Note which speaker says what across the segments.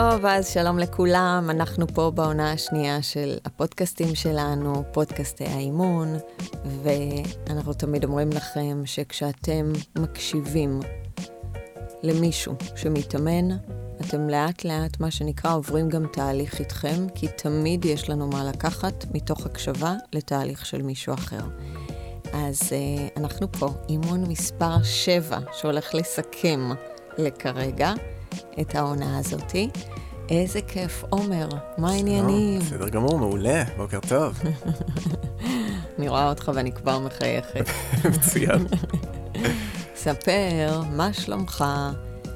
Speaker 1: טוב, אז שלום לכולם, אנחנו פה בעונה השנייה של הפודקאסטים שלנו, פודקאסטי האימון, ואנחנו תמיד אומרים לכם שכשאתם מקשיבים למישהו שמתאמן, אתם לאט לאט, מה שנקרא, עוברים גם תהליך איתכם, כי תמיד יש לנו מה לקחת מתוך הקשבה לתהליך של מישהו אחר. אז uh, אנחנו פה, אימון מספר 7, שהולך לסכם לכרגע את העונה הזאתי. איזה כיף, עומר, מה העניינים?
Speaker 2: בסדר גמור, מעולה, בוקר טוב.
Speaker 1: אני רואה אותך ואני כבר מחייכת.
Speaker 2: מצוין.
Speaker 1: ספר, מה שלומך?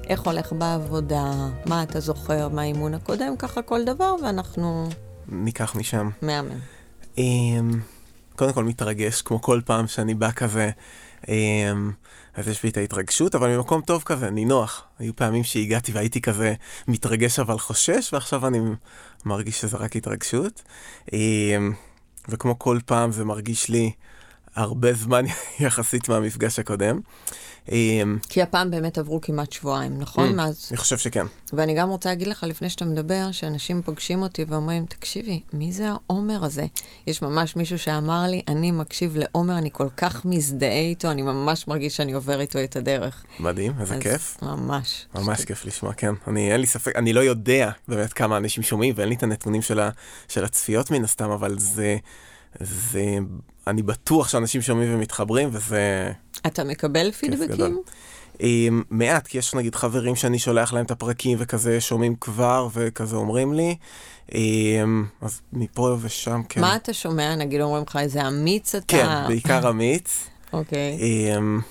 Speaker 1: איך הולך בעבודה? מה אתה זוכר מהאימון הקודם? ככה כל דבר, ואנחנו...
Speaker 2: ניקח משם.
Speaker 1: מהמם.
Speaker 2: אמ, קודם כל מתרגש, כמו כל פעם שאני בא כזה, אמ, אז יש לי את ההתרגשות, אבל ממקום טוב כזה, נינוח. היו פעמים שהגעתי והייתי כזה מתרגש אבל חושש, ועכשיו אני מרגיש שזה רק התרגשות. אמ, וכמו כל פעם זה מרגיש לי הרבה זמן יחסית מהמפגש הקודם. אמ,
Speaker 1: כי הפעם באמת עברו כמעט שבועיים, נכון? מאז...
Speaker 2: אני חושב שכן.
Speaker 1: ואני גם רוצה להגיד לך, לפני שאתה מדבר, שאנשים פוגשים אותי ואומרים, תקשיבי, מי זה העומר הזה? יש ממש מישהו שאמר לי, אני מקשיב לעומר, אני כל כך מזדהה איתו, אני ממש מרגיש שאני עובר איתו את הדרך.
Speaker 2: מדהים, איזה
Speaker 1: אז
Speaker 2: כיף.
Speaker 1: ממש.
Speaker 2: ממש כיף לשמוע, כן. אני, אין לי ספק, אני לא יודע באמת כמה אנשים שומעים, ואין לי את הנתונים של, ה, של הצפיות מן הסתם, אבל זה, זה, אני בטוח שאנשים שומעים ומתחברים, וזה
Speaker 1: אתה מקבל. פידבקים?
Speaker 2: Um, מעט, כי יש נגיד חברים שאני שולח להם את הפרקים וכזה שומעים כבר וכזה אומרים לי. Um, אז מפה ושם כן.
Speaker 1: מה אתה שומע? נגיד אומרים לך איזה אמיץ אתה?
Speaker 2: כן, בעיקר אמיץ.
Speaker 1: אוקיי.
Speaker 2: Um,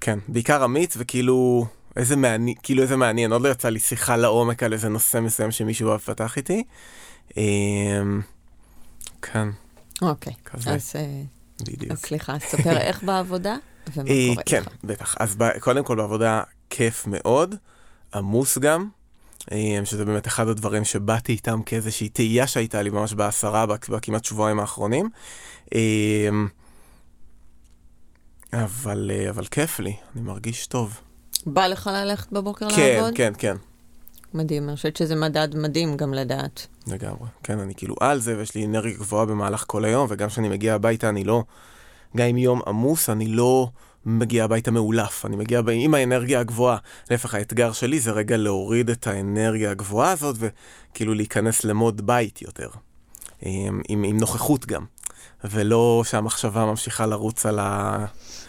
Speaker 2: כן, בעיקר אמיץ וכאילו איזה מעניין, כאילו איזה מעניין, עוד לא יצא לי שיחה לעומק על איזה נושא מסוים שמישהו פתח איתי. כן,
Speaker 1: אוקיי.
Speaker 2: כזה.
Speaker 1: אז אה,
Speaker 2: בדיוק.
Speaker 1: סליחה, ספר איך בעבודה ומה
Speaker 2: אה,
Speaker 1: קורה
Speaker 2: כן,
Speaker 1: לך.
Speaker 2: בטח. אז ב- קודם כל בעבודה כיף מאוד, עמוס גם, אה, שזה באמת אחד הדברים שבאתי איתם כאיזושהי תהייה שהייתה לי ממש בעשרה, בכ- בכמעט שבועיים האחרונים. אבל, אבל כיף לי, אני מרגיש טוב.
Speaker 1: בא לך ללכת בבוקר
Speaker 2: כן,
Speaker 1: לעבוד?
Speaker 2: כן, כן,
Speaker 1: מדהים, אני חושבת שזה מדד מדהים גם לדעת.
Speaker 2: לגמרי. כן, אני כאילו על זה, ויש לי אנרגיה גבוהה במהלך כל היום, וגם כשאני מגיע הביתה אני לא, גם אם יום עמוס, אני לא מגיע הביתה מאולף. אני מגיע ב- עם האנרגיה הגבוהה. להפך, האתגר שלי זה רגע להוריד את האנרגיה הגבוהה הזאת, וכאילו להיכנס למוד בית יותר. עם, עם, עם נוכחות גם. ולא שהמחשבה ממשיכה לרוץ על ה...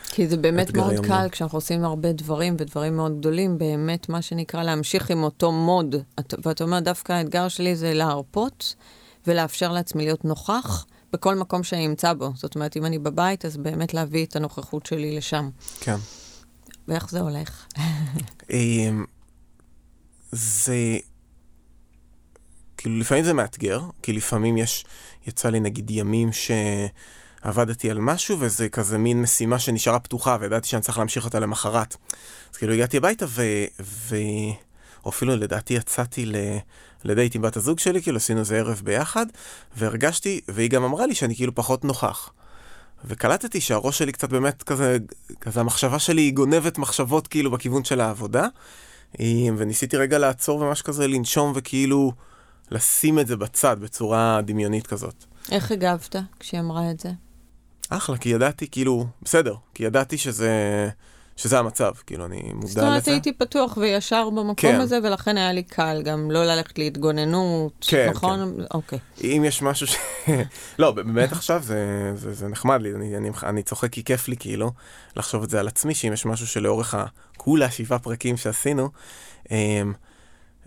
Speaker 1: כי זה באמת מאוד
Speaker 2: היום-יום.
Speaker 1: קל כשאנחנו עושים הרבה דברים ודברים מאוד גדולים, באמת מה שנקרא להמשיך עם אותו מוד. את- ואתה אומר, דווקא האתגר שלי זה להרפות ולאפשר לעצמי להיות נוכח בכל מקום שאני אמצא בו. זאת אומרת, אם אני בבית, אז באמת להביא את הנוכחות שלי לשם.
Speaker 2: כן.
Speaker 1: ואיך זה הולך?
Speaker 2: אמ, זה... כאילו לפעמים זה מאתגר, כי לפעמים יש, יצא לי נגיד ימים שעבדתי על משהו וזה כזה מין משימה שנשארה פתוחה וידעתי שאני צריך להמשיך אותה למחרת. אז כאילו הגעתי הביתה ו... ו... או אפילו לדעתי יצאתי ל... לדייט עם בת הזוג שלי, כאילו עשינו איזה ערב ביחד, והרגשתי, והיא גם אמרה לי שאני כאילו פחות נוכח. וקלטתי שהראש שלי קצת באמת כזה, כזה המחשבה שלי היא גונבת מחשבות כאילו בכיוון של העבודה. וניסיתי רגע לעצור וממש כזה לנשום וכאילו לשים את זה בצד בצורה דמיונית כזאת.
Speaker 1: איך הגבת כשהיא אמרה את זה?
Speaker 2: אחלה, כי ידעתי כאילו, בסדר, כי ידעתי שזה, שזה המצב, כאילו אני מודע לזה.
Speaker 1: זאת אומרת, הייתי פתוח וישר במקום
Speaker 2: כן.
Speaker 1: הזה, ולכן היה לי קל גם לא ללכת להתגוננות,
Speaker 2: כן,
Speaker 1: נכון? אוקיי.
Speaker 2: אם יש משהו ש... לא, באמת עכשיו זה, זה, זה נחמד לי, אני, אני, אני צוחק כי כיף לי כאילו לחשוב את זה על עצמי, שאם יש משהו שלאורך הכולה שבעה פרקים שעשינו, אמ,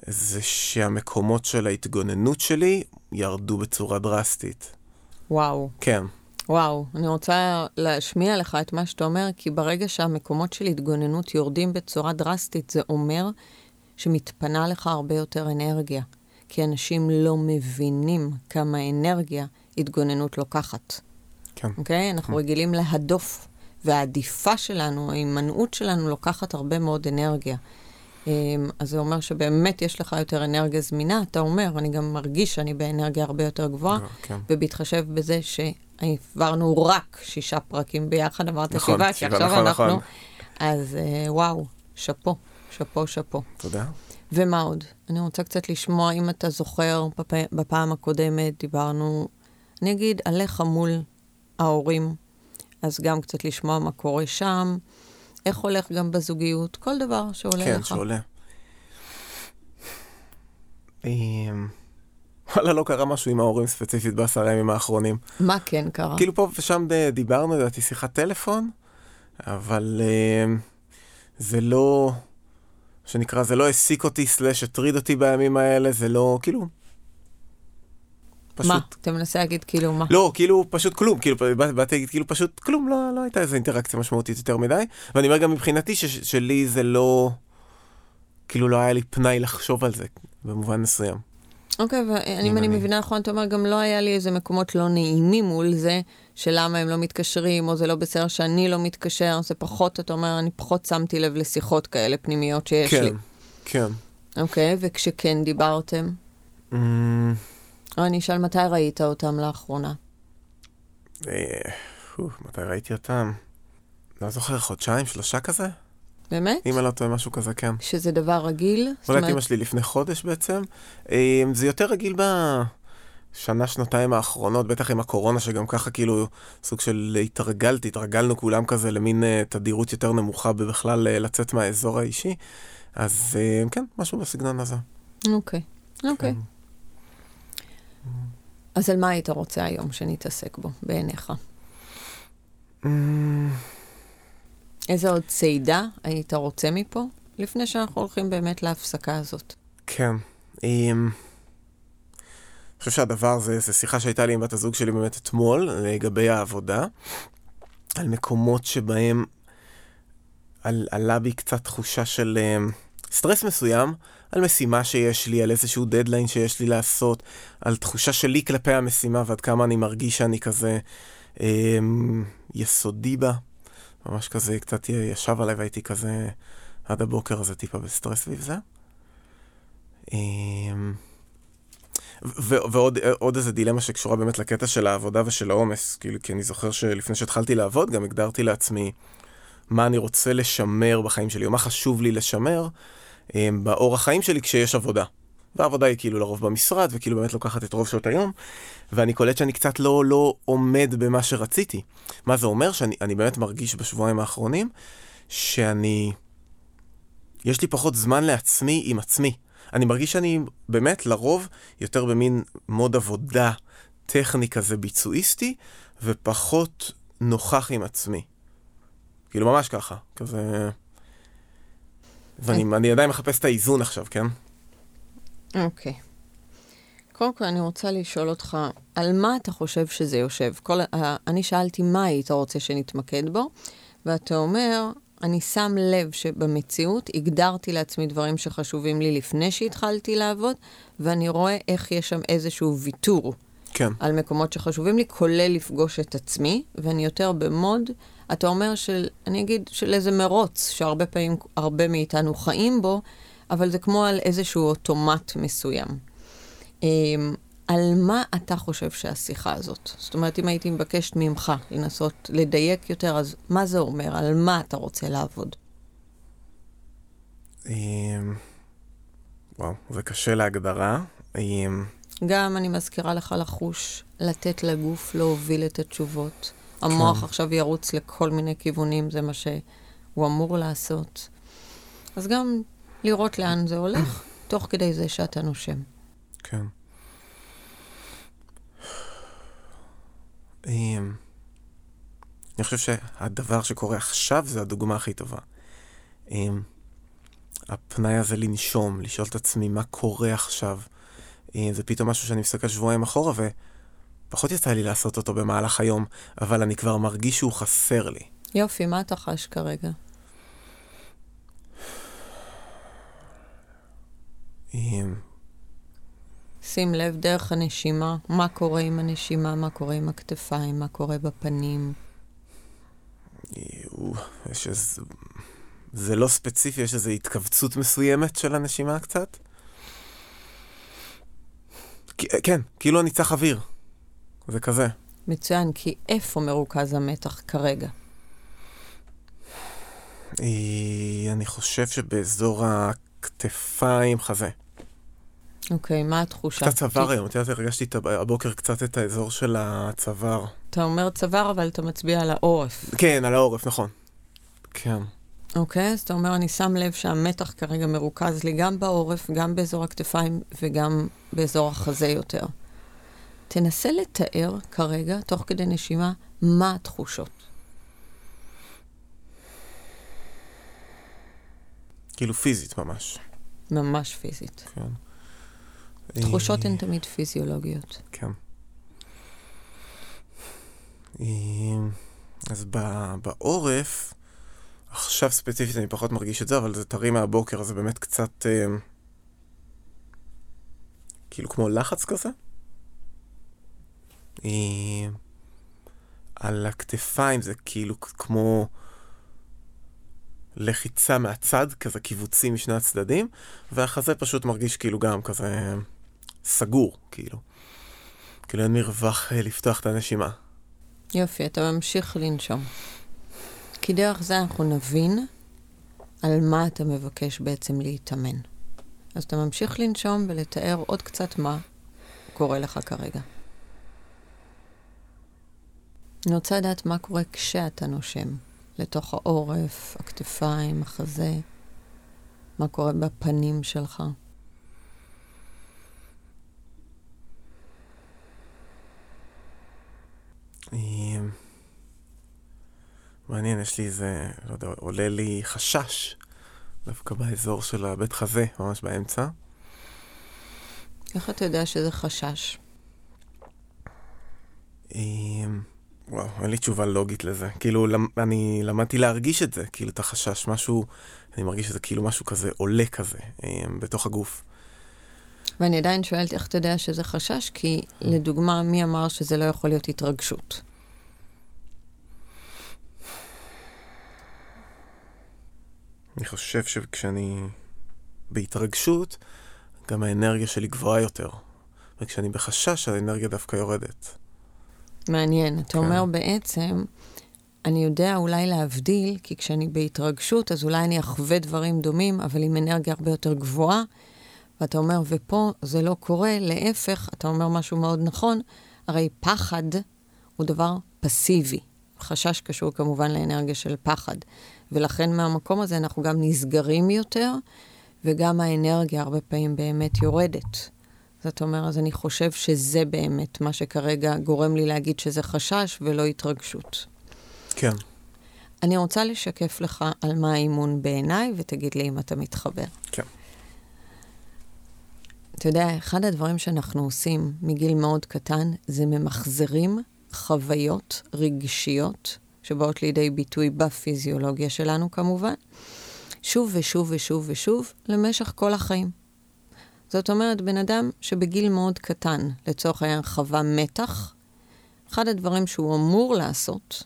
Speaker 2: זה שהמקומות של ההתגוננות שלי ירדו בצורה דרסטית.
Speaker 1: וואו.
Speaker 2: כן,
Speaker 1: וואו, אני רוצה להשמיע לך את מה שאתה אומר, כי ברגע שהמקומות של התגוננות יורדים בצורה דרסטית, זה אומר שמתפנה לך הרבה יותר אנרגיה. כי אנשים לא מבינים כמה אנרגיה התגוננות לוקחת.
Speaker 2: כן.
Speaker 1: אוקיי? אנחנו רגילים להדוף, והעדיפה שלנו, ההימנעות שלנו, לוקחת הרבה מאוד אנרגיה. אמ, אז זה אומר שבאמת יש לך יותר אנרגיה זמינה, אתה אומר, אני גם מרגיש שאני באנרגיה הרבה יותר גבוהה,
Speaker 2: כן.
Speaker 1: ובהתחשב בזה שהעברנו רק שישה פרקים ביחד, אמרת
Speaker 2: נכון,
Speaker 1: שבעה, כי עכשיו
Speaker 2: נכון,
Speaker 1: אנחנו...
Speaker 2: נכון.
Speaker 1: אז אה, וואו, שאפו, שאפו, שאפו.
Speaker 2: תודה.
Speaker 1: ומה עוד? אני רוצה קצת לשמוע, אם אתה זוכר, בפ... בפעם הקודמת דיברנו, אני אגיד, עליך מול ההורים, אז גם קצת לשמוע מה קורה שם, איך הולך גם בזוגיות, כל דבר שעולה
Speaker 2: כן,
Speaker 1: לך.
Speaker 2: שעולה. אמ, וואלה, לא קרה משהו עם ההורים ספציפית בעשרה ימים האחרונים.
Speaker 1: מה כן קרה?
Speaker 2: כאילו פה ושם ד- דיברנו, לדעתי שיחת טלפון, אבל אמ, זה לא, שנקרא, זה לא העסיק אותי, סלאש הטריד אותי בימים האלה, זה לא, כאילו...
Speaker 1: מה? אתה מנסה להגיד כאילו מה?
Speaker 2: לא, כאילו פשוט כלום, כאילו בא- באתי להגיד כאילו פשוט כלום, לא, לא הייתה איזו אינטראקציה משמעותית יותר מדי, ואני אומר גם מבחינתי ש- שלי זה לא, כאילו לא היה לי פנאי לחשוב על זה, במובן מסוים.
Speaker 1: אוקיי, ואם
Speaker 2: אם
Speaker 1: אני מבינה נכון, אתה אומר, גם לא היה לי איזה מקומות לא נעימים מול זה, שלמה הם לא מתקשרים, או זה לא בסדר שאני לא מתקשר, זה פחות, אתה אומר, אני פחות שמתי לב לשיחות כאלה פנימיות שיש לי.
Speaker 2: כן, כן.
Speaker 1: אוקיי, וכשכן דיברתם? או אני אשאל מתי ראית אותם לאחרונה.
Speaker 2: אה, מתי ראיתי אותם? לא זוכר, חודשיים, שלושה כזה?
Speaker 1: באמת?
Speaker 2: אם אני לא טועה, משהו כזה, כן.
Speaker 1: שזה דבר רגיל? זאת
Speaker 2: אולי את
Speaker 1: אומרת,
Speaker 2: אמא שלי לפני חודש בעצם. אה, זה יותר רגיל בשנה, שנתיים האחרונות, בטח עם הקורונה, שגם ככה כאילו סוג של התרגלתי, התרגלנו כולם כזה למין אה, תדירות יותר נמוכה בכלל לצאת מהאזור האישי. אז כן, משהו בסגנון הזה.
Speaker 1: אוקיי, אוקיי. אז על מה היית רוצה היום שנתעסק בו, בעיניך?
Speaker 2: אמ,
Speaker 1: איזה עוד צעידה היית רוצה מפה, לפני שאנחנו הולכים באמת להפסקה הזאת?
Speaker 2: כן. אמ, אני חושב שהדבר זה, זה שיחה שהייתה לי עם בת הזוג שלי באמת אתמול, לגבי העבודה, על מקומות שבהם על, עלה בי קצת תחושה של אמ, סטרס מסוים, על משימה שיש לי, על איזשהו דדליין שיש לי לעשות, על תחושה שלי כלפי המשימה ועד כמה אני מרגיש שאני כזה אמ, יסודי בה. ממש כזה קצת ישב עליי והייתי כזה עד הבוקר הזה טיפה בסטרס סביב זה. אמ, ו- ועוד עוד איזה דילמה שקשורה באמת לקטע של העבודה ושל העומס, כאילו, כי אני זוכר שלפני שהתחלתי לעבוד גם הגדרתי לעצמי מה אני רוצה לשמר בחיים שלי, או מה חשוב לי לשמר באורח חיים שלי כשיש עבודה. והעבודה היא כאילו לרוב במשרד, וכאילו באמת לוקחת את רוב שעות היום, ואני קולט שאני קצת לא, לא עומד במה שרציתי. מה זה אומר? שאני אני באמת מרגיש בשבועיים האחרונים שאני... יש לי פחות זמן לעצמי עם עצמי. אני מרגיש שאני באמת לרוב יותר במין מוד עבודה טכני כזה ביצועיסטי, ופחות נוכח עם עצמי. כאילו ממש ככה, כזה... ואני אני עדיין מחפש את האיזון עכשיו, כן?
Speaker 1: אוקיי. קודם כל, אני רוצה לשאול אותך, על מה אתה חושב שזה יושב? כל, uh, אני שאלתי מה היית רוצה שנתמקד בו, ואתה אומר, אני שם לב שבמציאות הגדרתי לעצמי דברים שחשובים לי לפני שהתחלתי לעבוד, ואני רואה איך יש שם איזשהו ויתור
Speaker 2: כן.
Speaker 1: על מקומות שחשובים לי, כולל לפגוש את עצמי, ואני יותר במוד, אתה אומר של, אני אגיד, של איזה מרוץ, שהרבה פעמים, הרבה מאיתנו חיים בו, אבל זה כמו על איזשהו אוטומט מסוים. אמ, על מה אתה חושב שהשיחה הזאת? זאת אומרת, אם הייתי מבקשת ממך לנסות לדייק יותר, אז מה זה אומר? על מה אתה רוצה לעבוד?
Speaker 2: אמ, וואו, זה קשה להגדרה.
Speaker 1: גם אני מזכירה לך לחוש, לתת לגוף להוביל את התשובות. המוח
Speaker 2: כן.
Speaker 1: עכשיו ירוץ לכל מיני כיוונים, זה מה שהוא אמור לעשות. אז גם לראות לאן זה הולך, תוך כדי זה שאתה נושם.
Speaker 2: כן. אמ, אני חושב שהדבר שקורה עכשיו זה הדוגמה הכי טובה. אמ, הפנאי הזה לנשום, לשאול את עצמי מה קורה עכשיו. אמ, זה פתאום משהו שאני מסתכל שבועיים אחורה ופחות יצא לי לעשות אותו במהלך היום, אבל אני כבר מרגיש שהוא חסר לי.
Speaker 1: יופי, מה אתה חש כרגע?
Speaker 2: אמ,
Speaker 1: שים לב דרך הנשימה, מה קורה עם הנשימה, מה קורה עם הכתפיים, מה קורה בפנים.
Speaker 2: יו, יש איזה... זה לא ספציפי, יש איזו התכווצות מסוימת של הנשימה קצת. כן, כאילו אני צריך אוויר. זה כזה.
Speaker 1: מצוין, כי איפה מרוכז המתח כרגע?
Speaker 2: אה, אני חושב שבאזור כתפיים, חזה.
Speaker 1: אוקיי, מה התחושה?
Speaker 2: קצת צוואר היום, את יודעת, הרגשתי הבוקר קצת את האזור של הצוואר.
Speaker 1: אתה אומר צוואר, אבל אתה מצביע על העורף.
Speaker 2: כן, על העורף, נכון. כן.
Speaker 1: אוקיי, אז אתה אומר, אני שם לב שהמתח כרגע מרוכז לי גם בעורף, גם באזור הכתפיים וגם באזור החזה יותר. תנסה לתאר כרגע, תוך כדי נשימה, מה התחושות.
Speaker 2: כאילו פיזית ממש.
Speaker 1: ממש פיזית.
Speaker 2: כן.
Speaker 1: תחושות
Speaker 2: אה,
Speaker 1: הן תמיד פיזיולוגיות.
Speaker 2: כן. אה, אז בעורף, עכשיו ספציפית אני פחות מרגיש את זה, אבל זה טרי מהבוקר, זה באמת קצת... אה, כאילו כמו לחץ כזה. אה, על הכתפיים זה כאילו כמו לחיצה מהצד, כזה קיבוצים משני הצדדים, והחזה פשוט מרגיש כאילו גם כזה סגור, כאילו. כאילו אין מרווח אה, לפתוח את הנשימה.
Speaker 1: יופי, אתה ממשיך לנשום. כי דרך זה אנחנו נבין על מה אתה מבקש בעצם להתאמן. אז אתה ממשיך לנשום ולתאר עוד קצת מה קורה לך כרגע. אני רוצה לדעת מה קורה כשאתה נושם. לתוך העורף, הכתפיים, החזה, מה קורה בפנים שלך.
Speaker 2: אה, מעניין, יש לי איזה, לא יודע, עולה לי חשש, דווקא באזור של הבית חזה, ממש באמצע.
Speaker 1: איך אתה יודע שזה חשש?
Speaker 2: אה, וואו, אין לי תשובה לוגית לזה. כאילו, למ- אני למדתי להרגיש את זה, כאילו, את החשש, משהו, אני מרגיש שזה כאילו משהו כזה עולה כזה, אה, בתוך הגוף.
Speaker 1: ואני עדיין שואלת איך אתה יודע שזה חשש, כי לדוגמה, מי אמר שזה לא יכול להיות התרגשות?
Speaker 2: אני חושב שכשאני בהתרגשות, גם האנרגיה שלי גבוהה יותר. וכשאני בחשש, האנרגיה דווקא יורדת.
Speaker 1: מעניין. אתה
Speaker 2: כן.
Speaker 1: אומר בעצם, אני יודע אולי להבדיל, כי כשאני בהתרגשות, אז אולי אני אחווה דברים דומים, אבל עם אנרגיה הרבה יותר גבוהה. ואתה אומר, ופה זה לא קורה, להפך, אתה אומר משהו מאוד נכון, הרי פחד הוא דבר פסיבי. חשש קשור כמובן לאנרגיה של פחד. ולכן מהמקום הזה אנחנו גם נסגרים יותר, וגם האנרגיה הרבה פעמים באמת יורדת. זאת אומרת, אז אני חושב שזה באמת מה שכרגע גורם לי להגיד שזה חשש ולא התרגשות.
Speaker 2: כן.
Speaker 1: אני רוצה לשקף לך על מה האימון בעיניי, ותגיד לי אם אתה מתחבר.
Speaker 2: כן.
Speaker 1: אתה יודע, אחד הדברים שאנחנו עושים מגיל מאוד קטן, זה ממחזרים חוויות רגשיות, שבאות לידי ביטוי בפיזיולוגיה שלנו כמובן, שוב ושוב ושוב ושוב, למשך כל החיים. זאת אומרת, בן אדם שבגיל מאוד קטן, לצורך העניין חווה מתח, אחד הדברים שהוא אמור לעשות,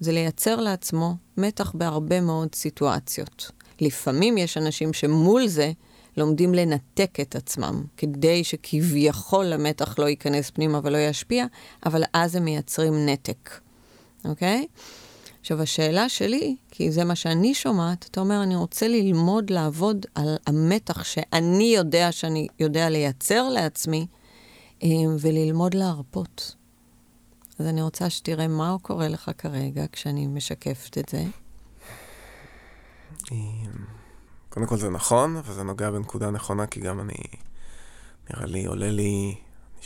Speaker 1: זה לייצר לעצמו מתח בהרבה מאוד סיטואציות. לפעמים יש אנשים שמול זה לומדים לנתק את עצמם, כדי שכביכול המתח לא ייכנס פנימה ולא ישפיע, אבל אז הם מייצרים נתק, אוקיי? עכשיו, השאלה שלי, כי זה מה שאני שומעת, אתה אומר, אני רוצה ללמוד לעבוד על המתח שאני יודע שאני יודע לייצר לעצמי, אה, וללמוד להרפות. אז אני רוצה שתראה מה קורה לך כרגע כשאני משקפת את זה.
Speaker 2: אה, קודם כל זה נכון, וזה נוגע בנקודה נכונה, כי גם אני, נראה לי, עולה לי,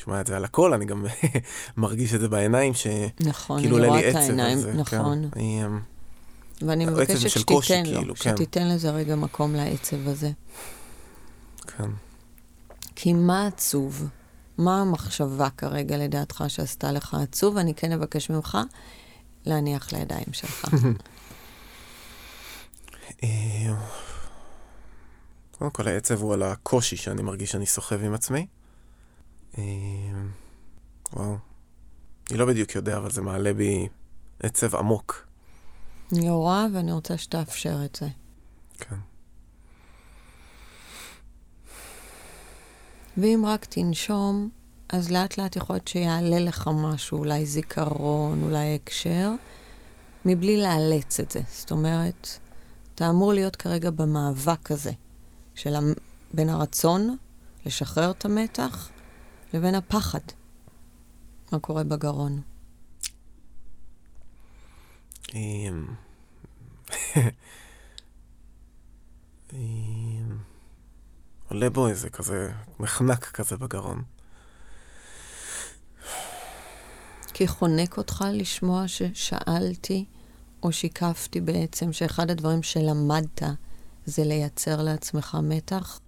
Speaker 2: שומע את זה על הכל, אני גם מרגיש את זה בעיניים, שכאילו
Speaker 1: נכון, אני
Speaker 2: עולה
Speaker 1: רואה
Speaker 2: לי
Speaker 1: את
Speaker 2: עצב.
Speaker 1: העיניים,
Speaker 2: על זה,
Speaker 1: נכון.
Speaker 2: כן.
Speaker 1: ואני
Speaker 2: עצב
Speaker 1: מבקשת
Speaker 2: של קושי,
Speaker 1: שתיתן לו,
Speaker 2: כאילו, כן.
Speaker 1: שתיתן לזה רגע מקום לעצב הזה.
Speaker 2: כן.
Speaker 1: כי מה עצוב? מה המחשבה כרגע לדעתך שעשתה לך עצוב? אני כן אבקש ממך להניח לידיים שלך.
Speaker 2: אה, קודם כל העצב הוא על הקושי שאני מרגיש שאני סוחב עם עצמי. אה, וואו. אני לא בדיוק יודע, אבל זה מעלה בי עצב עמוק.
Speaker 1: אני רואה ואני רוצה שתאפשר את זה.
Speaker 2: כן.
Speaker 1: ואם רק תנשום, אז לאט לאט יכול להיות שיעלה לך משהו, אולי זיכרון, אולי הקשר, מבלי לאלץ את זה. זאת אומרת, אתה אמור להיות כרגע במאבק הזה. של. בין הרצון לשחרר את המתח לבין הפחד. מה קורה בגרון?
Speaker 2: אמ, אמ, עולה בו איזה כזה מחנק כזה בגרון.
Speaker 1: כי חונק אותך לשמוע ששאלתי או שיקפתי בעצם שאחד הדברים שלמדת זה לייצר לעצמך מתח?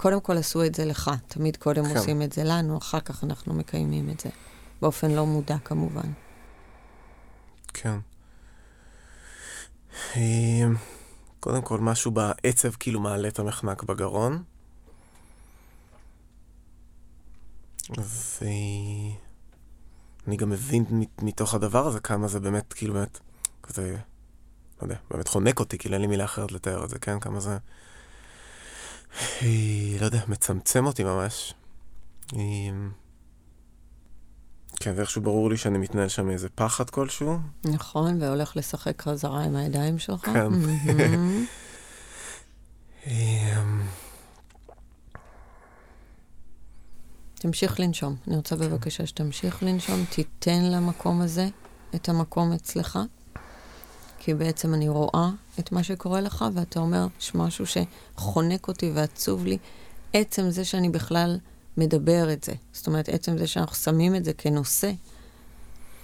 Speaker 1: קודם כל עשו את זה לך, תמיד קודם
Speaker 2: כן.
Speaker 1: עושים את זה לנו, אחר כך אנחנו מקיימים את זה. באופן לא מודע כמובן.
Speaker 2: כן. אמ, קודם כל, משהו בעצב כאילו מעלה את המחנק בגרון. ואני גם מבין מת- מתוך הדבר הזה כמה זה באמת, כאילו באמת, כזה, לא יודע, באמת חונק אותי, כאילו אין לי מילה אחרת לתאר את זה, כן? כמה זה, לא יודע, מצמצם אותי ממש. כן, ואיכשהו ברור לי שאני מתנהל שם מאיזה פחד כלשהו.
Speaker 1: נכון, והולך לשחק חזרה עם הידיים שלך.
Speaker 2: כן. אמ,
Speaker 1: תמשיך לנשום. אני רוצה בבקשה שתמשיך לנשום, תיתן למקום הזה את המקום אצלך, כי בעצם אני רואה את מה שקורה לך, ואתה אומר, יש משהו שחונק אותי ועצוב לי. עצם זה שאני בכלל מדבר את זה, זאת אומרת, עצם זה שאנחנו שמים את זה כנושא,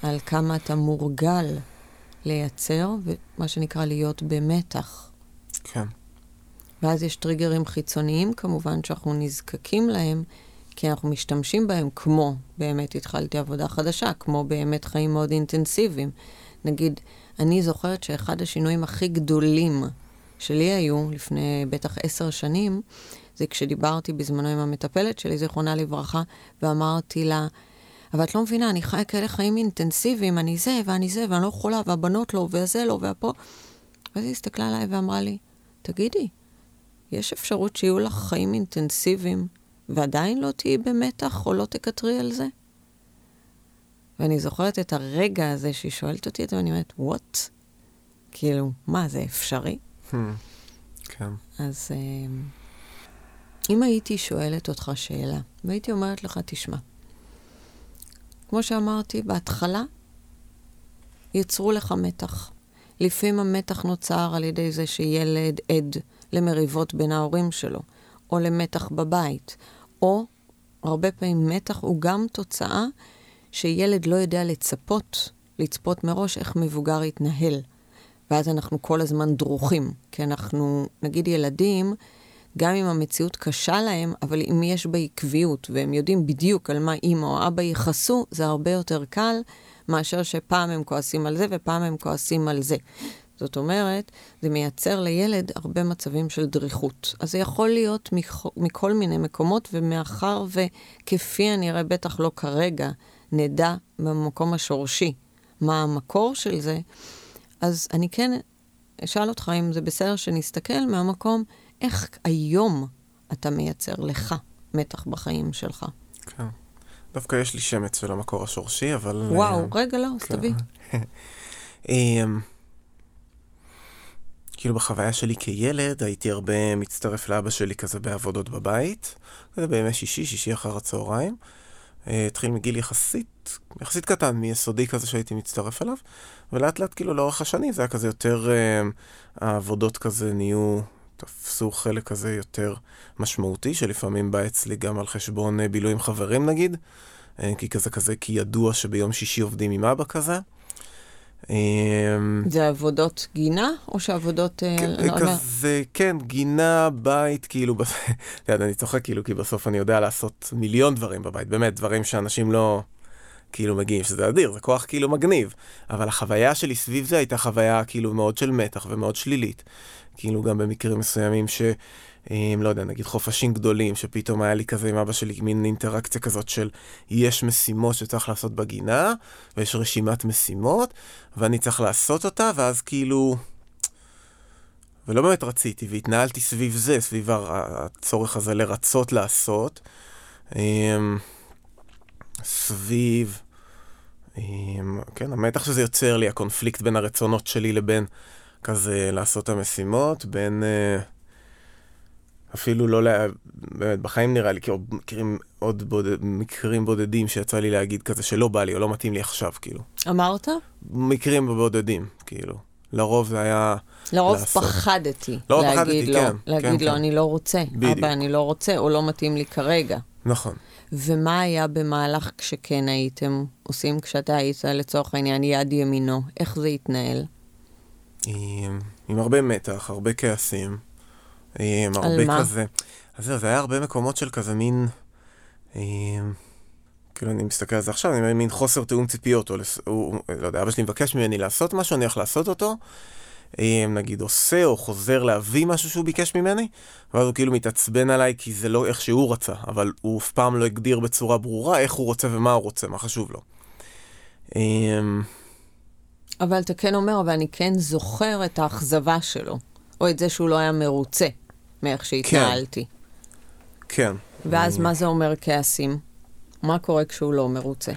Speaker 1: על כמה אתה מורגל לייצר, ומה שנקרא להיות במתח.
Speaker 2: כן,
Speaker 1: ואז יש טריגרים חיצוניים, כמובן, שאנחנו נזקקים להם, כי אנחנו משתמשים בהם כמו באמת התחלתי עבודה חדשה, כמו באמת חיים מאוד אינטנסיביים. נגיד, אני זוכרת שאחד השינויים הכי גדולים שלי היו, לפני בטח עשר שנים, זה כשדיברתי בזמנו עם המטפלת שלי, זיכרונה לברכה, ואמרתי לה, אבל את לא מבינה, אני חיה כאלה חיים אינטנסיביים, אני זה ואני זה, ואני לא יכולה, והבנות לא, והזה לא, והפה. ואז היא הסתכלה עליי ואמרה לי, תגידי, יש אפשרות שיהיו לך חיים אינטנסיביים ועדיין לא תהיי במתח או לא תקטרי על זה? ואני זוכרת את הרגע הזה שהיא שואלת אותי את זה, ואני אומרת, וואט? כאילו, מה, זה אפשרי?
Speaker 2: Hmm, כן,
Speaker 1: אז אה, אם הייתי שואלת אותך שאלה, והייתי אומרת לך, תשמע, כמו שאמרתי, בהתחלה יצרו לך מתח. לפעמים המתח נוצר על ידי זה שילד עד למריבות בין ההורים שלו, או למתח בבית, או הרבה פעמים מתח הוא גם תוצאה שילד לא יודע לצפות, לצפות מראש איך מבוגר יתנהל. ואז אנחנו כל הזמן דרוכים, כי אנחנו, נגיד ילדים, גם אם המציאות קשה להם, אבל אם יש בה עקביות, והם יודעים בדיוק על מה אימא או אבא יכעסו, זה הרבה יותר קל מאשר שפעם הם כועסים על זה ופעם הם כועסים על זה. זאת אומרת, זה מייצר לילד הרבה מצבים של דריכות. אז זה יכול להיות מכ- מכל מיני מקומות, ומאחר וכפי הנראה, בטח לא כרגע, נדע במקום השורשי מה המקור של זה, אז אני כן אשאל אותך אם זה בסדר שנסתכל מהמקום, איך היום אתה מייצר לך מתח בחיים שלך.
Speaker 2: כן. דווקא יש לי שמץ של המקור השורשי, אבל...
Speaker 1: וואו,
Speaker 2: אה,
Speaker 1: רגע, לא, אז
Speaker 2: כן.
Speaker 1: תביא.
Speaker 2: אמ, כאילו בחוויה שלי כילד הייתי הרבה מצטרף לאבא שלי כזה בעבודות בבית, כזה בימי שישי, שישי אחר הצהריים. אה, התחיל מגיל יחסית, יחסית קטן, מיסודי כזה שהייתי מצטרף אליו, ולאט לאט כאילו לאורך השנים זה היה כזה יותר, אה, העבודות כזה נהיו, תפסו חלק כזה יותר משמעותי, שלפעמים בא אצלי גם על חשבון אה, בילוי עם חברים נגיד, כי כזה כזה, כי ידוע שביום שישי עובדים עם אבא כזה. אמ,
Speaker 1: זה עבודות גינה, או שעבודות... אה,
Speaker 2: כזה, כן, גינה, בית, כאילו, אתה יודע, אני צוחק כאילו, כי בסוף אני יודע לעשות מיליון דברים בבית, באמת, דברים שאנשים לא, כאילו, מגיעים, שזה אדיר, זה כוח כאילו מגניב, אבל החוויה שלי סביב זה הייתה חוויה כאילו מאוד של מתח ומאוד שלילית. כאילו, גם במקרים מסוימים ש... אם לא יודע, נגיד חופשים גדולים, שפתאום היה לי כזה עם אבא שלי מין אינטראקציה כזאת של יש משימות שצריך לעשות בגינה, ויש רשימת משימות, ואני צריך לעשות אותה, ואז כאילו... ולא באמת רציתי, והתנהלתי סביב זה, סביב הצורך הזה לרצות לעשות. סביב, כן, המתח שזה יוצר לי, הקונפליקט בין הרצונות שלי לבין כזה לעשות המשימות, בין... אה, אפילו לא, לה... באמת, בחיים נראה לי, כאילו, מכירים עוד בודד, מקרים בודדים שיצא לי להגיד כזה שלא בא לי או לא מתאים לי עכשיו, כאילו.
Speaker 1: אמרת?
Speaker 2: מקרים בודדים, כאילו. לרוב זה היה
Speaker 1: לרוב
Speaker 2: לעשות.
Speaker 1: פחדתי.
Speaker 2: לרוב
Speaker 1: להגיד
Speaker 2: פחדתי,
Speaker 1: לו,
Speaker 2: כן,
Speaker 1: להגיד
Speaker 2: כן,
Speaker 1: לו,
Speaker 2: כן.
Speaker 1: אני לא רוצה.
Speaker 2: בדיוק.
Speaker 1: אבא, אני לא רוצה, או לא מתאים לי כרגע.
Speaker 2: נכון.
Speaker 1: ומה היה במהלך כשכן הייתם עושים, כשאתה היית לצורך העניין יד ימינו? איך זה התנהל?
Speaker 2: עם, עם הרבה מתח, הרבה כעסים, הרבה
Speaker 1: מה?
Speaker 2: כזה. אז זהו, זה היה הרבה מקומות של כזה מין... כאילו, אני מסתכל על זה עכשיו, אני אומר, מין חוסר תיאום ציפיות, או, לס- הוא, לא יודע, אבא שלי מבקש ממני לעשות משהו, אני הולך לעשות אותו, נגיד עושה, או חוזר להביא משהו שהוא ביקש ממני, ואז הוא כאילו מתעצבן עליי, כי זה לא איך שהוא רצה, אבל הוא אף פעם לא הגדיר בצורה ברורה איך הוא רוצה ומה הוא רוצה, מה חשוב לו.
Speaker 1: אבל אתה כן אומר, אבל אני כן זוכר את האכזבה שלו, או את זה שהוא לא היה מרוצה מאיך שהתנהלתי.
Speaker 2: כן.
Speaker 1: ואז מה זה אומר כעסים? מה קורה כשהוא לא מרוצה?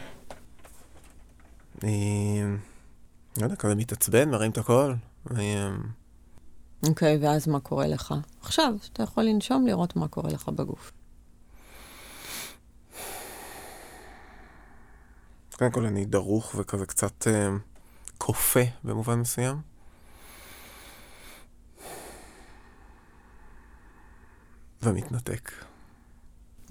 Speaker 2: אה, לא יודע, כזה מתעצבן, מרים את הקול. אה,
Speaker 1: אוקיי, ואז מה קורה לך? עכשיו, אתה יכול לנשום, לראות מה קורה לך בגוף.
Speaker 2: קודם כל אני דרוך וכזה קצת אה, כופה במובן מסוים. ומתנתק.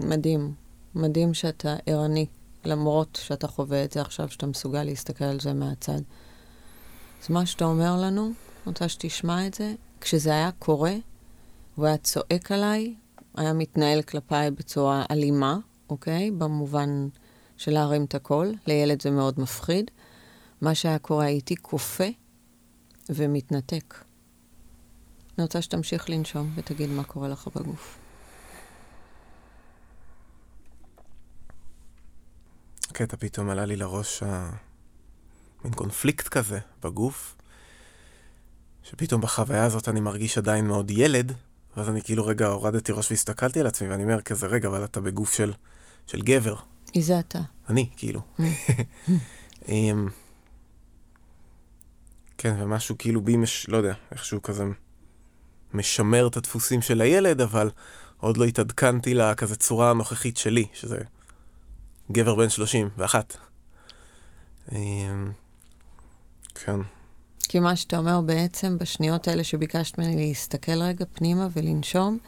Speaker 1: מדהים. מדהים שאתה ערני, למרות שאתה חווה את זה עכשיו, שאתה מסוגל להסתכל על זה מהצד. אז מה שאתה אומר לנו, אני רוצה שתשמע את זה, כשזה היה קורה, הוא היה צועק עליי, היה מתנהל כלפיי בצורה אלימה, אוקיי? במובן של להרים את הקול. לילד זה מאוד מפחיד. מה שהיה קורה, הייתי כופה ומתנתק. אני רוצה שתמשיך לנשום ותגיד מה קורה לך בגוף.
Speaker 2: קטע פתאום עלה לי לראש ה... מין קונפליקט כזה בגוף, שפתאום בחוויה הזאת אני מרגיש עדיין מאוד ילד, ואז אני כאילו רגע הורדתי ראש והסתכלתי על עצמי, ואני אומר כזה, רגע, אבל אתה בגוף של, של גבר.
Speaker 1: מי זה אתה?
Speaker 2: אני, כאילו. אמ, כן, ומשהו כאילו בי, מש... לא יודע, איכשהו כזה משמר את הדפוסים של הילד, אבל עוד לא התעדכנתי לכזה צורה הנוכחית שלי, שזה גבר בן 31. אמ, כן,
Speaker 1: כי מה שאתה אומר בעצם, בשניות האלה שביקשת ממני להסתכל רגע פנימה ולנשום,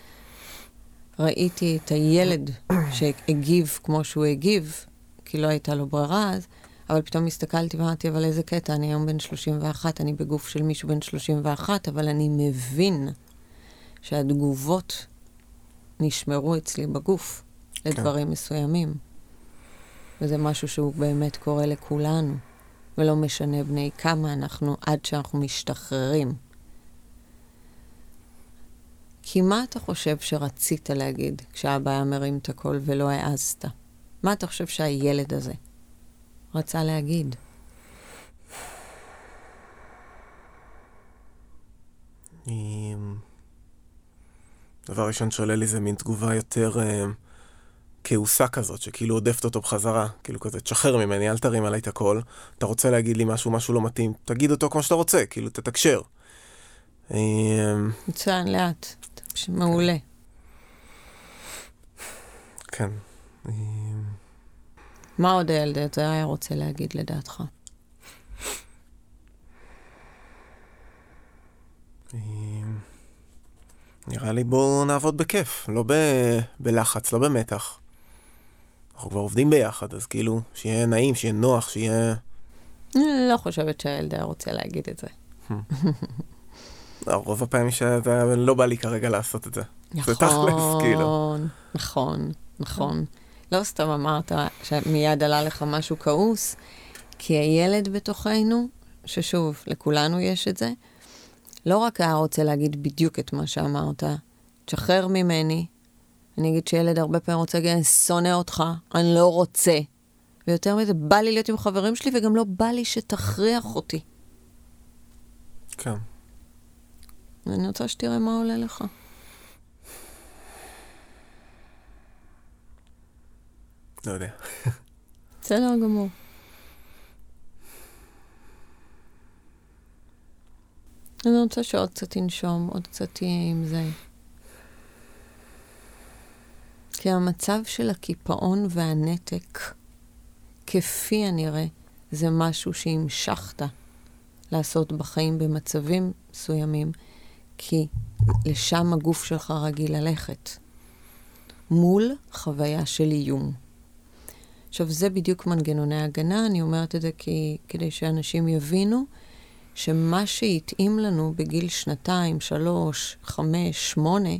Speaker 1: ראיתי את הילד שהגיב כמו שהוא הגיב, כי לא הייתה לו ברירה אז, אבל פתאום הסתכלתי ואמרתי, אבל איזה קטע, אני היום בן 31, אני בגוף של מישהו בן 31, אבל אני מבין שהתגובות נשמרו אצלי בגוף לדברים מסוימים. וזה משהו שהוא באמת קורה לכולנו, ולא משנה בני כמה אנחנו עד שאנחנו משתחררים. כי מה אתה חושב שרצית להגיד כשאבא היה מרים את הקול ולא העזת? מה אתה חושב שהילד הזה רצה להגיד?
Speaker 2: אמ, דבר ראשון שעולה לי זה מין תגובה יותר אמ, כעוסה כזאת, שכאילו עודפת אותו בחזרה, כאילו כזה, תשחרר ממני, אל תרים עליי את הקול. אתה רוצה להגיד לי משהו, משהו לא מתאים, תגיד אותו כמו שאתה רוצה, כאילו, תתקשר. אמ,
Speaker 1: מצוין, לאט. פש- מעולה.
Speaker 2: כן.
Speaker 1: מה עוד הילד הזה היה רוצה להגיד לדעתך?
Speaker 2: אמ, נראה לי בואו נעבוד בכיף, לא ב... בלחץ, לא במתח. אנחנו כבר עובדים ביחד, אז כאילו, שיהיה נעים, שיהיה נוח, שיהיה...
Speaker 1: לא חושבת שהילד היה רוצה להגיד את זה.
Speaker 2: לא, רוב הפעמים שזה לא בא לי כרגע לעשות את זה.
Speaker 1: נכון,
Speaker 2: תכלס, כאילו.
Speaker 1: נכון, נכון. לא סתם אמרת שמיד עלה לך משהו כעוס, כי הילד בתוכנו, ששוב, לכולנו יש את זה, לא רק היה רוצה להגיד בדיוק את מה שאמרת, תשחרר ממני. אני אגיד שילד הרבה פעמים רוצה להגיד, אני שונא אותך, אני לא רוצה. ויותר מזה, בא לי להיות עם חברים שלי, וגם לא בא לי שתכריח אותי.
Speaker 2: כן.
Speaker 1: ואני רוצה שתראה מה עולה לך.
Speaker 2: לא יודע.
Speaker 1: בסדר גמור. אני רוצה שעוד קצת תנשום, עוד קצת תהיה עם זה. כי המצב של הקיפאון והנתק, כפי הנראה, זה משהו שהמשכת לעשות בחיים במצבים מסוימים, כי לשם הגוף שלך רגיל ללכת. מול חוויה של איום. עכשיו, זה בדיוק מנגנוני הגנה, אני אומרת את זה כי, כדי שאנשים יבינו שמה שהתאים לנו בגיל שנתיים, שלוש, חמש, שמונה,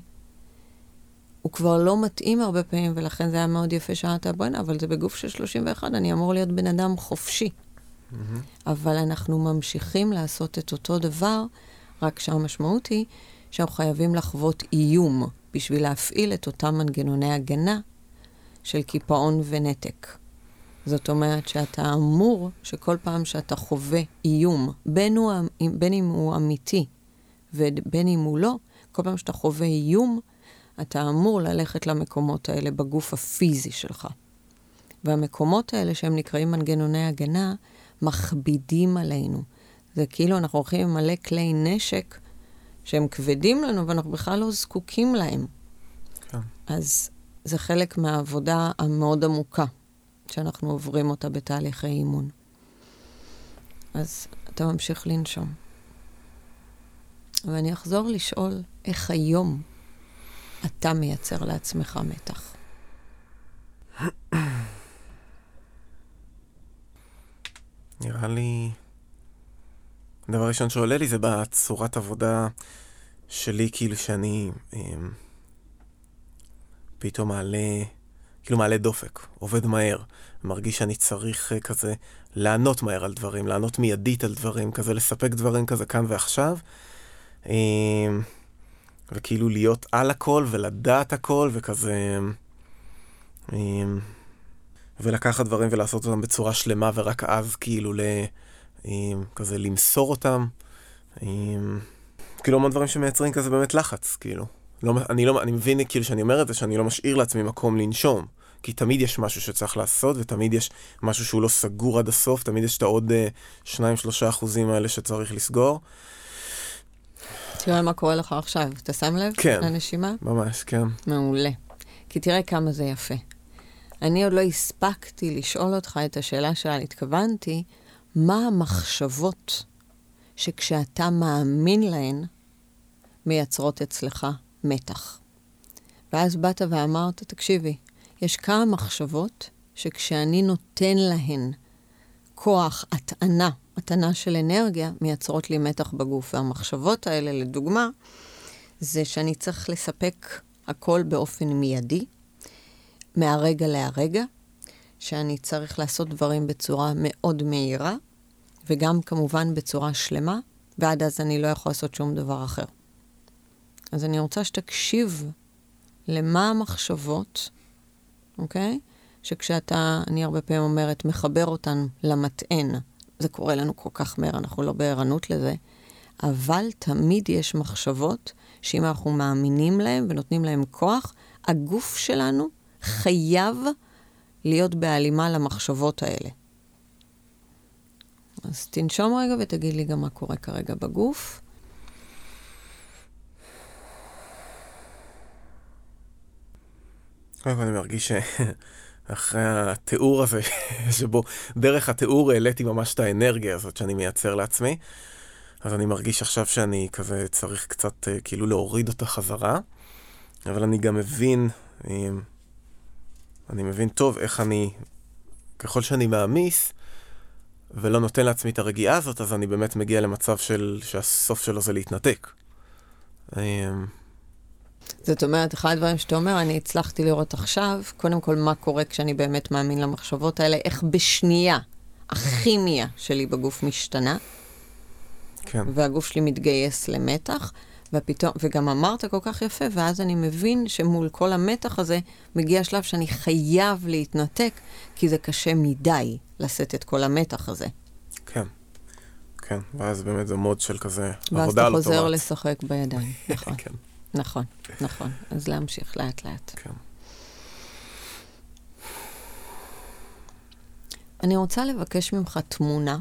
Speaker 1: הוא כבר לא מתאים הרבה פעמים, ולכן זה היה מאוד יפה שאלת, בוא'נה, אבל זה בגוף של 31, אני אמור להיות בן אדם חופשי. Mm-hmm. אבל אנחנו ממשיכים לעשות את אותו דבר, רק שהמשמעות היא שאנחנו חייבים לחוות איום בשביל להפעיל את אותם מנגנוני הגנה של קיפאון ונתק. זאת אומרת שאתה אמור שכל פעם שאתה חווה איום, בין, הוא, בין אם הוא אמיתי ובין אם הוא לא, כל פעם שאתה חווה איום, אתה אמור ללכת למקומות האלה בגוף הפיזי שלך. והמקומות האלה, שהם נקראים מנגנוני הגנה, מכבידים עלינו. זה כאילו אנחנו הולכים עם מלא כלי נשק שהם כבדים לנו ואנחנו בכלל לא זקוקים להם. כן. אז זה חלק מהעבודה המאוד עמוקה שאנחנו עוברים אותה בתהליכי אימון. אז אתה ממשיך לנשום. ואני אחזור לשאול איך היום אתה מייצר לעצמך מתח.
Speaker 2: נראה לי... הדבר הראשון שעולה לי זה בצורת עבודה שלי, כאילו שאני אה, פתאום מעלה, כאילו מעלה דופק, עובד מהר, מרגיש שאני צריך אה, כזה לענות מהר על דברים, לענות מיידית על דברים, כזה לספק דברים כזה כאן ועכשיו. אה, וכאילו להיות על הכל ולדעת הכל וכזה... אה, ולקחת דברים ולעשות אותם בצורה שלמה ורק אז כאילו ל... כזה למסור אותם. כאילו המון דברים שמייצרים כזה באמת לחץ, כאילו. לא, אני, לא, אני מבין כאילו שאני אומר את זה, שאני לא משאיר לעצמי מקום לנשום. כי תמיד יש משהו שצריך לעשות, ותמיד יש משהו שהוא לא סגור עד הסוף, תמיד יש את העוד 2-3 uh, אחוזים האלה שצריך לסגור.
Speaker 1: תראה מה קורה לך עכשיו, אתה שם לב?
Speaker 2: כן.
Speaker 1: לנשימה?
Speaker 2: ממש, כן.
Speaker 1: מעולה. כי תראה כמה זה יפה. אני עוד לא הספקתי לשאול אותך את השאלה שלה, התכוונתי, מה המחשבות שכשאתה מאמין להן, מייצרות אצלך מתח. ואז באת ואמרת, תקשיבי, יש כמה מחשבות שכשאני נותן להן כוח, הטענה, הטענה של אנרגיה, מייצרות לי מתח בגוף. והמחשבות האלה, לדוגמה, זה שאני צריך לספק הכל באופן מיידי, מהרגע להרגע, שאני צריך לעשות דברים בצורה מאוד מהירה, וגם כמובן בצורה שלמה, ועד אז אני לא יכול לעשות שום דבר אחר. אז אני רוצה שתקשיב למה המחשבות, אוקיי? שכשאתה, אני הרבה פעמים אומרת, מחבר אותן למטען, זה קורה לנו כל כך מהר, אנחנו לא בערנות לזה, אבל תמיד יש מחשבות שאם אנחנו מאמינים להן ונותנים להן כוח, הגוף שלנו חייב להיות בהלימה למחשבות האלה. אז תנשום רגע ותגיד לי גם מה קורה כרגע בגוף.
Speaker 2: קודם כל אני מרגיש שאחרי התיאור הזה, שבו דרך התיאור העליתי ממש את האנרגיה הזאת שאני מייצר לעצמי, אז אני מרגיש עכשיו שאני כזה צריך קצת אה, כאילו להוריד אותה חזרה, אבל אני גם מבין, אה, אני מבין טוב איך אני, ככל שאני מעמיס, ולא נותן לעצמי את הרגיעה הזאת, אז אני באמת מגיע למצב של, שהסוף שלו זה להתנתק.
Speaker 1: זאת אומרת, אחד הדברים שאתה אומר, אני הצלחתי לראות עכשיו, קודם כל, מה קורה כשאני באמת מאמין למחשבות האלה, איך בשנייה הכימיה שלי בגוף משתנה,
Speaker 2: כן.
Speaker 1: והגוף שלי מתגייס למתח, ופתאום, וגם אמרת כל כך יפה, ואז אני מבין שמול כל המתח הזה, מגיע שלב שאני חייב להתנתק, כי זה קשה מדי לשאת את כל המתח הזה.
Speaker 2: כן, כן, ואז באמת זה מוד של כזה
Speaker 1: עבודה על אוטומט. ואז אתה חוזר לשחק בידיים, נכון.
Speaker 2: כן.
Speaker 1: נכון, נכון. אז להמשיך לאט-לאט.
Speaker 2: כן.
Speaker 1: אני רוצה לבקש ממך תמונה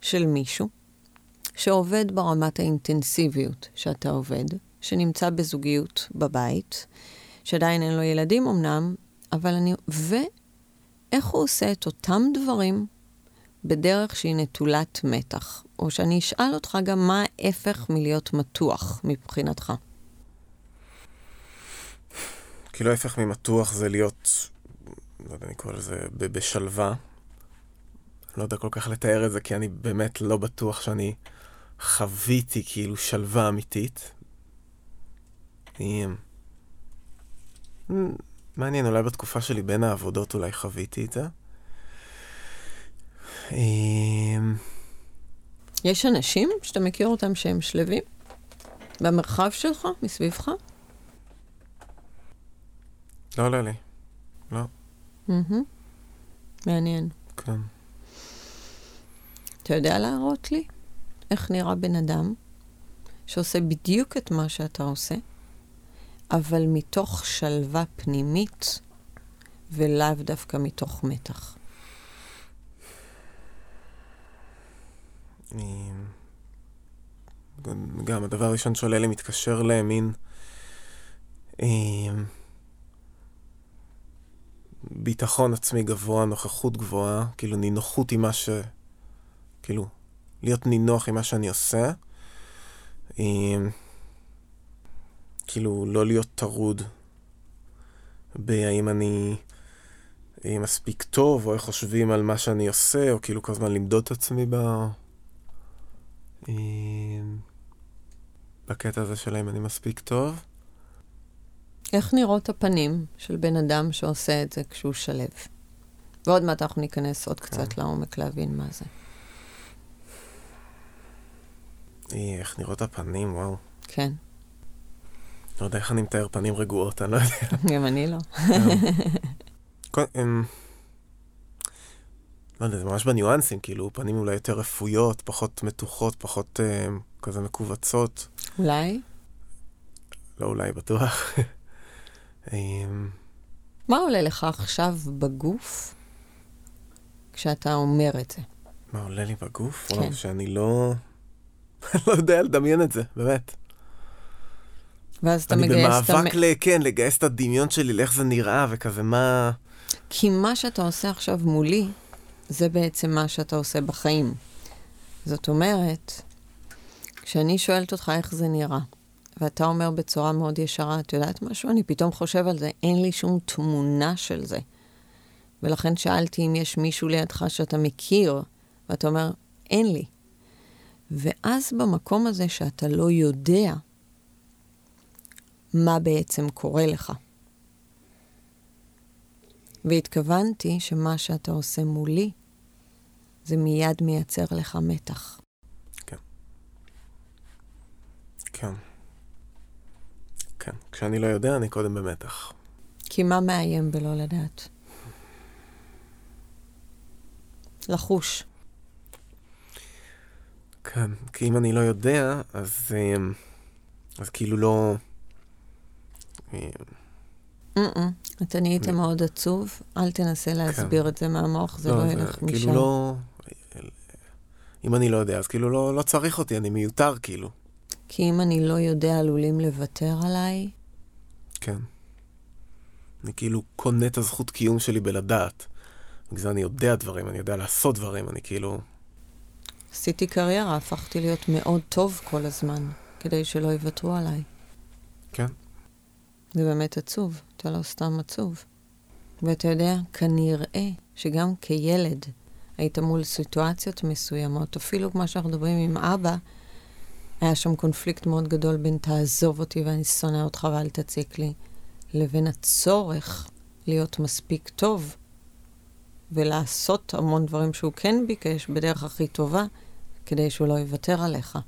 Speaker 1: של מישהו שעובד ברמת האינטנסיביות שאתה עובד, שנמצא בזוגיות בבית, שעדיין אין לו ילדים אמנם, אבל אני... ואיך הוא עושה את אותם דברים בדרך שהיא נטולת מתח. או שאני אשאל אותך גם מה ההפך מלהיות מתוח מבחינתך.
Speaker 2: כאילו ההפך ממתוח זה להיות, לא יודע, אני קורא לזה בשלווה. אני לא יודע כל כך לתאר את זה, כי אני באמת לא בטוח שאני חוויתי כאילו שלווה אמיתית. מעניין, אולי בתקופה שלי בין העבודות אולי חוויתי את זה.
Speaker 1: יש אנשים שאתה מכיר אותם שהם שלווים? במרחב שלך, מסביבך?
Speaker 2: לא עולה לי. לא.
Speaker 1: מעניין.
Speaker 2: כן.
Speaker 1: אתה יודע להראות לי איך נראה בן אדם שעושה בדיוק את מה שאתה עושה, אבל מתוך שלווה פנימית ולאו דווקא מתוך מתח?
Speaker 2: גם הדבר הראשון שעולה לי מתקשר למין ביטחון עצמי גבוה, נוכחות גבוהה, כאילו נינוחות עם מה ש... כאילו, להיות נינוח עם מה שאני עושה. כאילו, לא להיות טרוד בהאם אני מספיק טוב, או איך חושבים על מה שאני עושה, או כאילו כל הזמן למדוד את עצמי ב... בקטע הזה של האם אני מספיק טוב.
Speaker 1: איך נראות הפנים של בן אדם שעושה את זה כשהוא שלב? ועוד מעט אנחנו ניכנס עוד כן. קצת לעומק להבין מה זה.
Speaker 2: איך נראות הפנים, וואו.
Speaker 1: כן.
Speaker 2: לא יודע איך אני מתאר פנים רגועות, אני לא יודע.
Speaker 1: גם אני לא.
Speaker 2: לא יודע, זה ממש בניואנסים, כאילו, פנים אולי יותר רפויות, פחות מתוחות, פחות אה, כזה מכווצות.
Speaker 1: אולי?
Speaker 2: לא אולי, בטוח.
Speaker 1: אמ, מה עולה לך עכשיו בגוף כשאתה אומר את זה?
Speaker 2: מה עולה לי בגוף? כן. וואו, שאני לא... לא יודע לדמיין את זה, באמת.
Speaker 1: ואז אתה מגייס
Speaker 2: את... אני במאבק, ל... כן, לגייס את הדמיון שלי לאיך זה נראה וכזה, מה...
Speaker 1: כי מה שאתה עושה עכשיו מולי, זה בעצם מה שאתה עושה בחיים. זאת אומרת, כשאני שואלת אותך איך זה נראה, ואתה אומר בצורה מאוד ישרה, את יודעת משהו? אני פתאום חושב על זה, אין לי שום תמונה של זה. ולכן שאלתי אם יש מישהו לידך שאתה מכיר, ואתה אומר, אין לי. ואז במקום הזה שאתה לא יודע מה בעצם קורה לך. והתכוונתי שמה שאתה עושה מולי, זה מיד מייצר לך מתח.
Speaker 2: כן. כן. כן. כשאני לא יודע, אני קודם במתח.
Speaker 1: כי מה מאיים בלא לדעת? לחוש.
Speaker 2: כן, כי אם אני לא יודע, אז, אמ, אז כאילו לא...
Speaker 1: אתה נהיית מאוד עצוב, אל תנסה להסביר כן. את זה מהמוח, זה לא, לא ילך
Speaker 2: כאילו משם. כאילו לא... אם אני לא יודע, אז כאילו לא, לא צריך אותי, אני מיותר כאילו.
Speaker 1: כי אם אני לא יודע, עלולים לוותר עליי?
Speaker 2: כן. אני כאילו קונה את הזכות קיום שלי בלדעת. בגלל זה אני יודע דברים, אני יודע לעשות דברים, אני כאילו...
Speaker 1: עשיתי קריירה, הפכתי להיות מאוד טוב כל הזמן, כדי שלא יוותרו עליי.
Speaker 2: כן.
Speaker 1: זה באמת עצוב, אתה לא סתם עצוב. ואתה יודע, כנראה שגם כילד היית מול סיטואציות מסוימות, אפילו כמו שאנחנו מדברים עם אבא, היה שם קונפליקט מאוד גדול בין תעזוב אותי ואני שונא אותך ואל תציק לי, לבין הצורך להיות מספיק טוב ולעשות המון דברים שהוא כן ביקש בדרך הכי טובה, כדי שהוא לא יוותר עליך.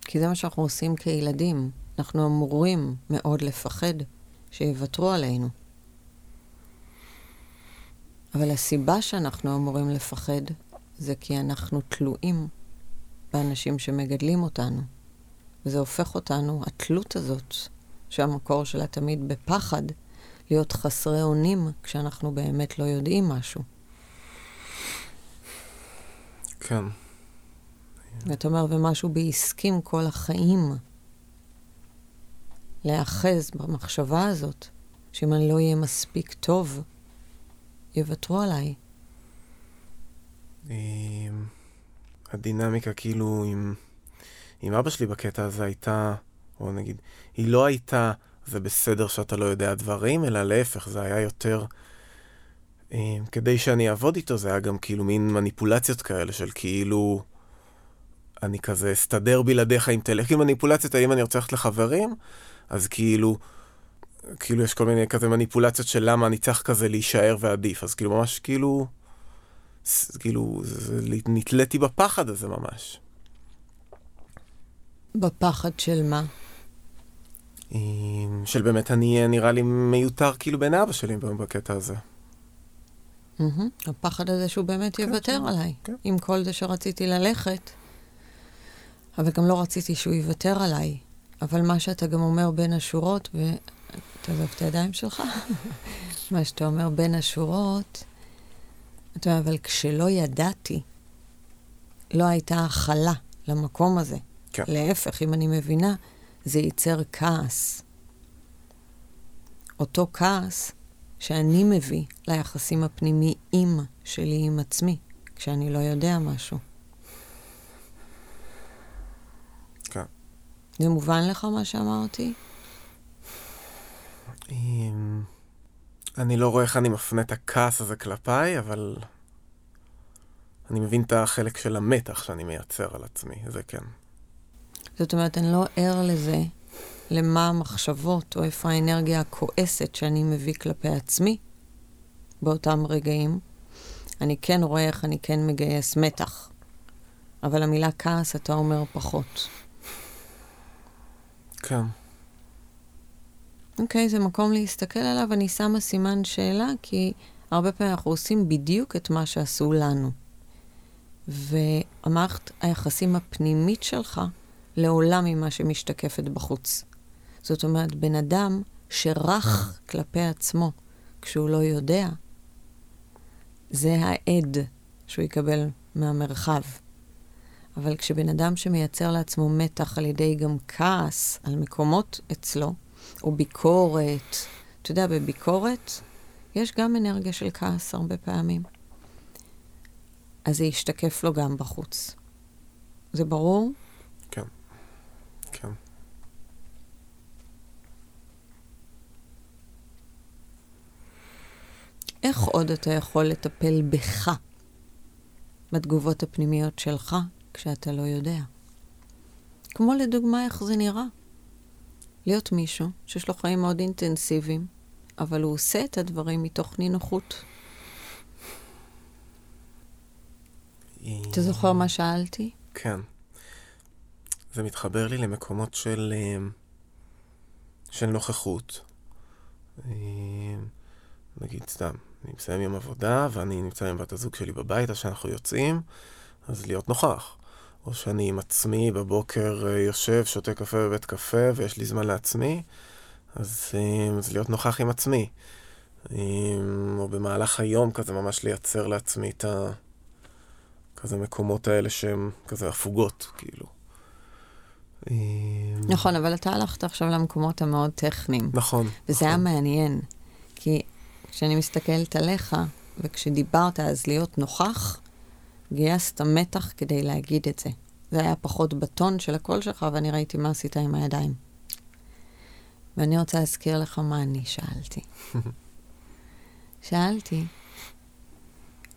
Speaker 1: כי זה מה שאנחנו עושים כילדים. אנחנו אמורים מאוד לפחד שיוותרו עלינו. אבל הסיבה שאנחנו אמורים לפחד זה כי אנחנו תלויים באנשים שמגדלים אותנו. וזה הופך אותנו, התלות הזאת, שהמקור שלה תמיד בפחד, להיות חסרי אונים כשאנחנו באמת לא יודעים משהו.
Speaker 2: כן.
Speaker 1: ואתה אומר, ומשהו בי הסכים כל החיים להיאחז במחשבה הזאת, שאם אני לא אהיה מספיק טוב, יוותרו עליי.
Speaker 2: הדינמיקה כאילו עם, עם אבא שלי בקטע הזה הייתה, או נגיד, היא לא הייתה, זה בסדר שאתה לא יודע דברים, אלא להפך, זה היה יותר, כדי שאני אעבוד איתו, זה היה גם כאילו מין מניפולציות כאלה של כאילו, אני כזה אסתדר בלעדיך אם תלך, כאילו מניפולציות, האם אני רוצה ללכת לחברים, אז כאילו, כאילו יש כל מיני כזה מניפולציות של למה אני צריך כזה להישאר ועדיף, אז כאילו ממש כאילו, כאילו, זה, נתליתי בפחד הזה ממש.
Speaker 1: בפחד של מה?
Speaker 2: של באמת אני אהיה נראה לי מיותר כאילו בין אבא שלי בקטע הזה.
Speaker 1: Mm-hmm. הפחד הזה שהוא באמת כן, יוותר כן, עליי. כן. עם כל זה שרציתי ללכת, אבל גם לא רציתי שהוא יוותר עליי. אבל מה שאתה גם אומר בין השורות, ותעזוב את הידיים שלך, מה שאתה אומר בין השורות, אתה אומר, אבל כשלא ידעתי, לא הייתה הכלה למקום הזה. כן. להפך, אם אני מבינה, זה ייצר כעס. אותו כעס שאני מביא ליחסים הפנימיים שלי עם עצמי, כשאני לא יודע משהו.
Speaker 2: כן.
Speaker 1: זה מובן לך מה שאמרתי?
Speaker 2: אני לא רואה איך אני מפנה את הכעס הזה כלפיי, אבל אני מבין את החלק של המתח שאני מייצר על עצמי, זה כן.
Speaker 1: זאת אומרת, אני לא ער לזה, למה המחשבות או איפה האנרגיה הכועסת שאני מביא כלפי עצמי באותם רגעים. אני כן רואה איך אני כן מגייס מתח, אבל המילה כעס, אתה אומר פחות.
Speaker 2: כן.
Speaker 1: אוקיי, okay, זה מקום להסתכל עליו. אני שמה סימן שאלה, כי הרבה פעמים אנחנו עושים בדיוק את מה שעשו לנו. והמערכת היחסים הפנימית שלך לעולם ממה שמשתקפת בחוץ. זאת אומרת, בן אדם שרך כלפי עצמו כשהוא לא יודע, זה העד שהוא יקבל מהמרחב. אבל כשבן אדם שמייצר לעצמו מתח על ידי גם כעס על מקומות אצלו, או ביקורת. אתה יודע, בביקורת יש גם אנרגיה של כעס הרבה פעמים. אז זה ישתקף לו גם בחוץ. זה ברור?
Speaker 2: כן. כן.
Speaker 1: איך עוד אתה יכול לטפל בך, בתגובות הפנימיות שלך, כשאתה לא יודע? כמו לדוגמה איך זה נראה. להיות מישהו שיש לו חיים מאוד אינטנסיביים, אבל הוא עושה את הדברים מתוך נינוחות. אתה זוכר מה שאלתי?
Speaker 2: כן. זה מתחבר לי למקומות של, אה, של נוכחות. אה, נגיד סתם, אני מסיים יום עבודה ואני נמצא עם בת הזוג שלי בבית, אז כשאנחנו יוצאים, אז להיות נוכח. או שאני עם עצמי בבוקר אה, יושב, שותה קפה בבית קפה ויש לי זמן לעצמי, אז, אה, אז להיות נוכח עם עצמי. אה, או במהלך היום כזה ממש לייצר לעצמי את ה... כזה מקומות האלה שהם כזה הפוגות, כאילו.
Speaker 1: נכון, אבל אתה הלכת עכשיו למקומות המאוד טכניים.
Speaker 2: נכון.
Speaker 1: וזה
Speaker 2: נכון.
Speaker 1: היה מעניין, כי כשאני מסתכלת עליך, וכשדיברת אז להיות נוכח, גייסת מתח כדי להגיד את זה. זה היה פחות בטון של הקול שלך, ואני ראיתי מה עשית עם הידיים. ואני רוצה להזכיר לך מה אני שאלתי. שאלתי,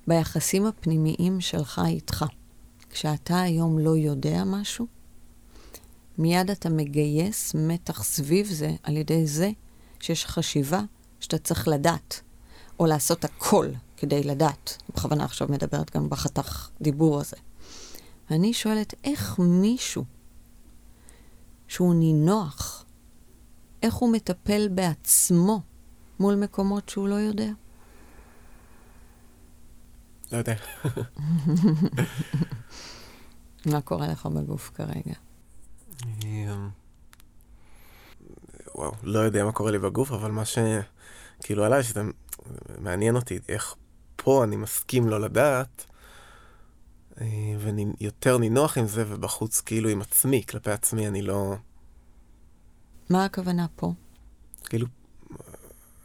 Speaker 1: ביחסים הפנימיים שלך איתך, כשאתה היום לא יודע משהו, מיד אתה מגייס מתח סביב זה על ידי זה שיש חשיבה שאתה צריך לדעת, או לעשות הכל כדי לדעת. בכוונה עכשיו מדברת גם בחתך דיבור הזה. ואני שואלת, איך מישהו שהוא נינוח, איך הוא מטפל בעצמו מול מקומות שהוא לא יודע?
Speaker 2: לא יודע.
Speaker 1: מה קורה לך בגוף כרגע?
Speaker 2: וואו, לא יודע מה קורה לי בגוף, אבל מה ש... כאילו עליי, שזה מעניין אותי, איך פה אני מסכים לא לדעת, אה, ויותר נינוח עם זה, ובחוץ כאילו עם עצמי, כלפי עצמי אני לא...
Speaker 1: מה הכוונה פה?
Speaker 2: כאילו,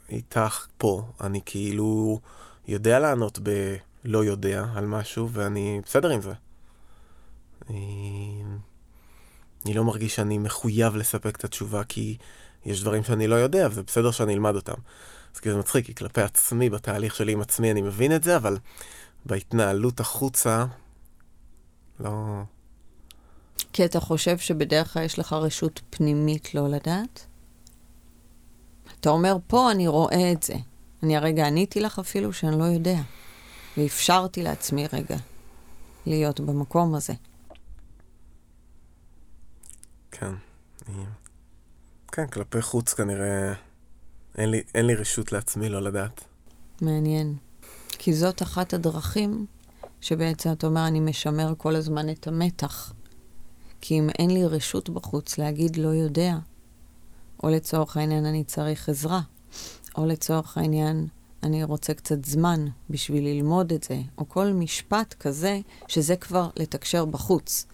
Speaker 2: איתך פה, אני כאילו יודע לענות בלא יודע על משהו, ואני בסדר עם זה. אה, אני לא מרגיש שאני מחויב לספק את התשובה, כי יש דברים שאני לא יודע, וזה בסדר שאני אלמד אותם. אז כאילו זה מצחיק, כי כלפי עצמי, בתהליך שלי עם עצמי, אני מבין את זה, אבל בהתנהלות החוצה, לא...
Speaker 1: כי אתה חושב שבדרך כלל יש לך רשות פנימית לא לדעת? אתה אומר, פה אני רואה את זה. אני הרגע עניתי לך אפילו שאני לא יודע. ואפשרתי לעצמי רגע להיות במקום הזה.
Speaker 2: כן. כן, כלפי חוץ כנראה אין לי, אין לי רשות לעצמי לא לדעת.
Speaker 1: מעניין. כי זאת אחת הדרכים שבעצם אתה אומר, אני משמר כל הזמן את המתח. כי אם אין לי רשות בחוץ להגיד לא יודע, או לצורך העניין אני צריך עזרה, או לצורך העניין אני רוצה קצת זמן בשביל ללמוד את זה, או כל משפט כזה, שזה כבר לתקשר בחוץ.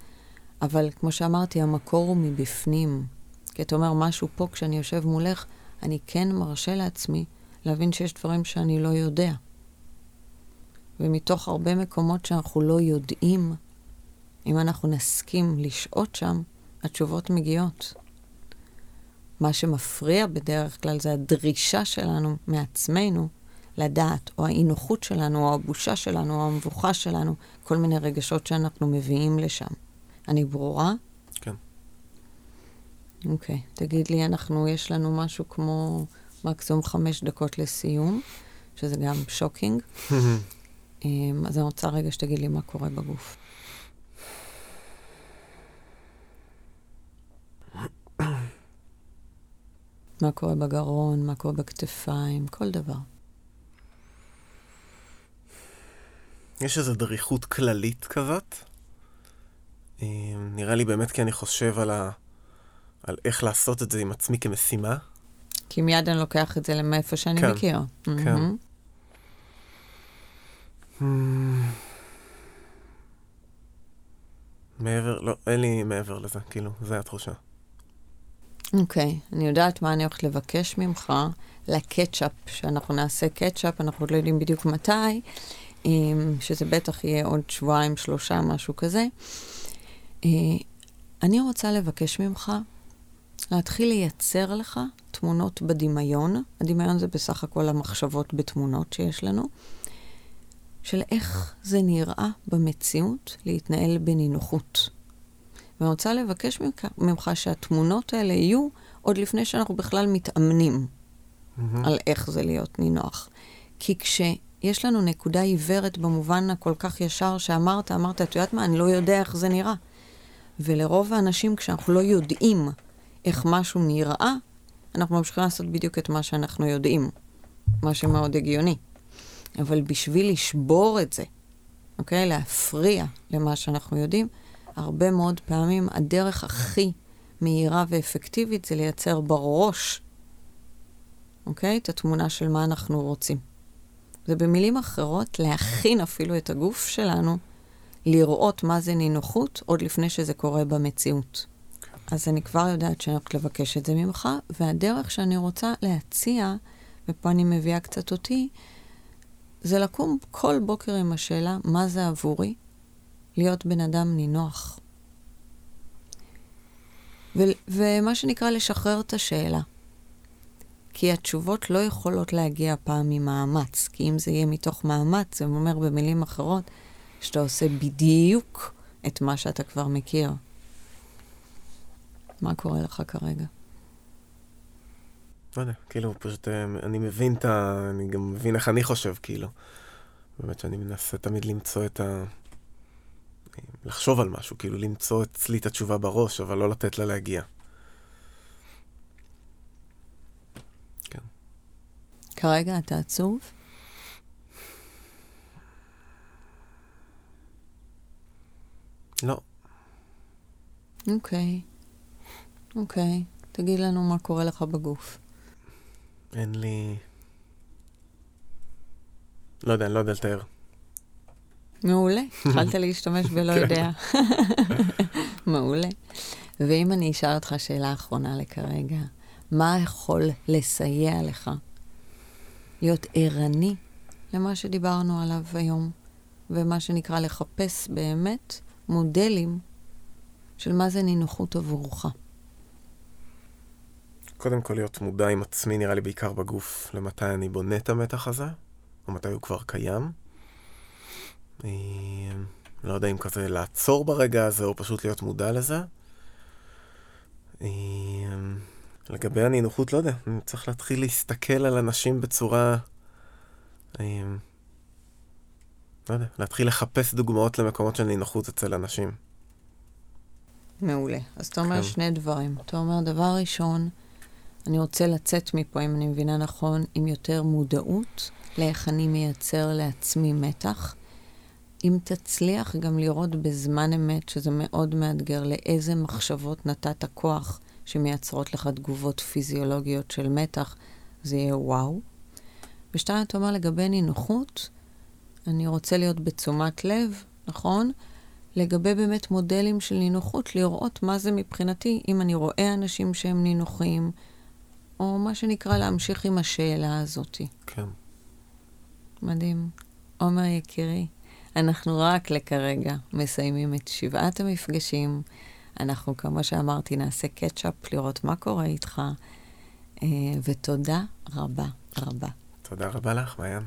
Speaker 1: אבל כמו שאמרתי, המקור הוא מבפנים. כי אתה אומר משהו פה, כשאני יושב מולך, אני כן מרשה לעצמי להבין שיש דברים שאני לא יודע. ומתוך הרבה מקומות שאנחנו לא יודעים, אם אנחנו נסכים לשהות שם, התשובות מגיעות. מה שמפריע בדרך כלל זה הדרישה שלנו מעצמנו לדעת, או האי נוחות שלנו, או הבושה שלנו, או המבוכה שלנו, כל מיני רגשות שאנחנו מביאים לשם. אני ברורה? אוקיי, okay. תגיד לי, אנחנו, יש לנו משהו כמו מקסימום חמש דקות לסיום, שזה גם שוקינג. אמ, אז אני רוצה רגע שתגיד לי מה קורה בגוף. מה קורה בגרון, מה קורה בכתפיים, כל דבר.
Speaker 2: יש איזו דריכות כללית כזאת. אמ, נראה לי באמת כי אני חושב על, ה... על איך לעשות את זה עם עצמי כמשימה.
Speaker 1: כי מיד אני לוקח את זה למאיפה שאני
Speaker 2: כן,
Speaker 1: מכיר.
Speaker 2: כן. Mm-hmm. מעבר, לא, אין לי מעבר לזה, כאילו, זו התחושה.
Speaker 1: אוקיי, okay. אני יודעת מה אני הולכת לבקש ממך לקטשאפ, שאנחנו נעשה קטשאפ, אנחנו עוד לא יודעים בדיוק מתי, אמ, שזה בטח יהיה עוד שבועיים, שלושה, משהו כזה. אה, אני רוצה לבקש ממך להתחיל לייצר לך תמונות בדמיון. הדמיון זה בסך הכל המחשבות בתמונות שיש לנו, של איך זה נראה במציאות להתנהל בנינוחות. ואני רוצה לבקש ממך, ממך שהתמונות האלה יהיו עוד לפני שאנחנו בכלל מתאמנים mm-hmm. על איך זה להיות נינוח. כי כשיש לנו נקודה עיוורת במובן הכל כך ישר שאמרת, אמרת, את יודעת מה, אני לא יודע איך זה נראה. ולרוב האנשים, כשאנחנו לא יודעים איך משהו נראה, אנחנו ממשיכים לעשות בדיוק את מה שאנחנו יודעים, מה שמאוד הגיוני. אבל בשביל לשבור את זה, אוקיי? להפריע למה שאנחנו יודעים, הרבה מאוד פעמים הדרך הכי מהירה ואפקטיבית זה לייצר בראש, אוקיי? את התמונה של מה אנחנו רוצים. זה במילים אחרות, להכין אפילו את הגוף שלנו לראות מה זה נינוחות עוד לפני שזה קורה במציאות. אז אני כבר יודעת שאני הולכת לבקש את זה ממך, והדרך שאני רוצה להציע, ופה אני מביאה קצת אותי, זה לקום כל בוקר עם השאלה, מה זה עבורי להיות בן אדם נינוח? ו- ומה שנקרא, לשחרר את השאלה. כי התשובות לא יכולות להגיע פעם ממאמץ, כי אם זה יהיה מתוך מאמץ, זה אומר במילים אחרות, שאתה עושה בדיוק את מה שאתה כבר מכיר. מה קורה לך כרגע?
Speaker 2: לא יודע, כאילו, פשוט אה, אני מבין את ה... אני גם מבין איך אני חושב, כאילו. באמת שאני מנסה תמיד למצוא את ה... לחשוב על משהו, כאילו למצוא אצלי את התשובה בראש, אבל לא לתת לה להגיע. כן.
Speaker 1: כרגע אתה עצוב?
Speaker 2: לא.
Speaker 1: אוקיי. אוקיי. תגיד לנו מה קורה לך בגוף.
Speaker 2: אין לי... לא יודע, אני לא יודע לתאר.
Speaker 1: מעולה, התחלת להשתמש ולא
Speaker 2: כן.
Speaker 1: יודע. מעולה. ואם אני אשאל אותך שאלה אחרונה לכרגע, מה יכול לסייע לך להיות ערני למה שדיברנו עליו היום, ומה שנקרא לחפש באמת מודלים של מה זה נינוחות עבורך?
Speaker 2: קודם כל להיות מודע עם עצמי, נראה לי בעיקר בגוף, למתי אני בונה את המתח הזה, או מתי הוא כבר קיים. אה, לא יודע אם כזה לעצור ברגע הזה, או פשוט להיות מודע לזה. אה, לגבי הנינוחות, לא יודע, אני צריך להתחיל להסתכל על אנשים בצורה... אה, לא יודע, להתחיל לחפש דוגמאות למקומות של נינוחות אצל אנשים.
Speaker 1: מעולה. אז אתה אומר
Speaker 2: כן.
Speaker 1: שני דברים. אתה אומר, דבר ראשון, אני רוצה לצאת מפה, אם אני מבינה נכון, עם יותר מודעות לאיך אני מייצר לעצמי מתח. אם תצליח גם לראות בזמן אמת, שזה מאוד מאתגר, לאיזה מחשבות נתת כוח שמייצרות לך תגובות פיזיולוגיות של מתח, זה יהיה וואו. ושתיים, אתה אומר לגבי נינוחות, אני רוצה להיות בתשומת לב, נכון? לגבי באמת מודלים של נינוחות, לראות מה זה מבחינתי, אם אני רואה אנשים שהם נינוחים, או מה שנקרא להמשיך עם השאלה הזאת.
Speaker 2: כן.
Speaker 1: מדהים. עומר יקירי, אנחנו רק לכרגע מסיימים את שבעת המפגשים. אנחנו, כמו שאמרתי, נעשה קטשאפ, לראות מה קורה איתך, אה, ותודה רבה רבה.
Speaker 2: תודה רבה לך, מעיין.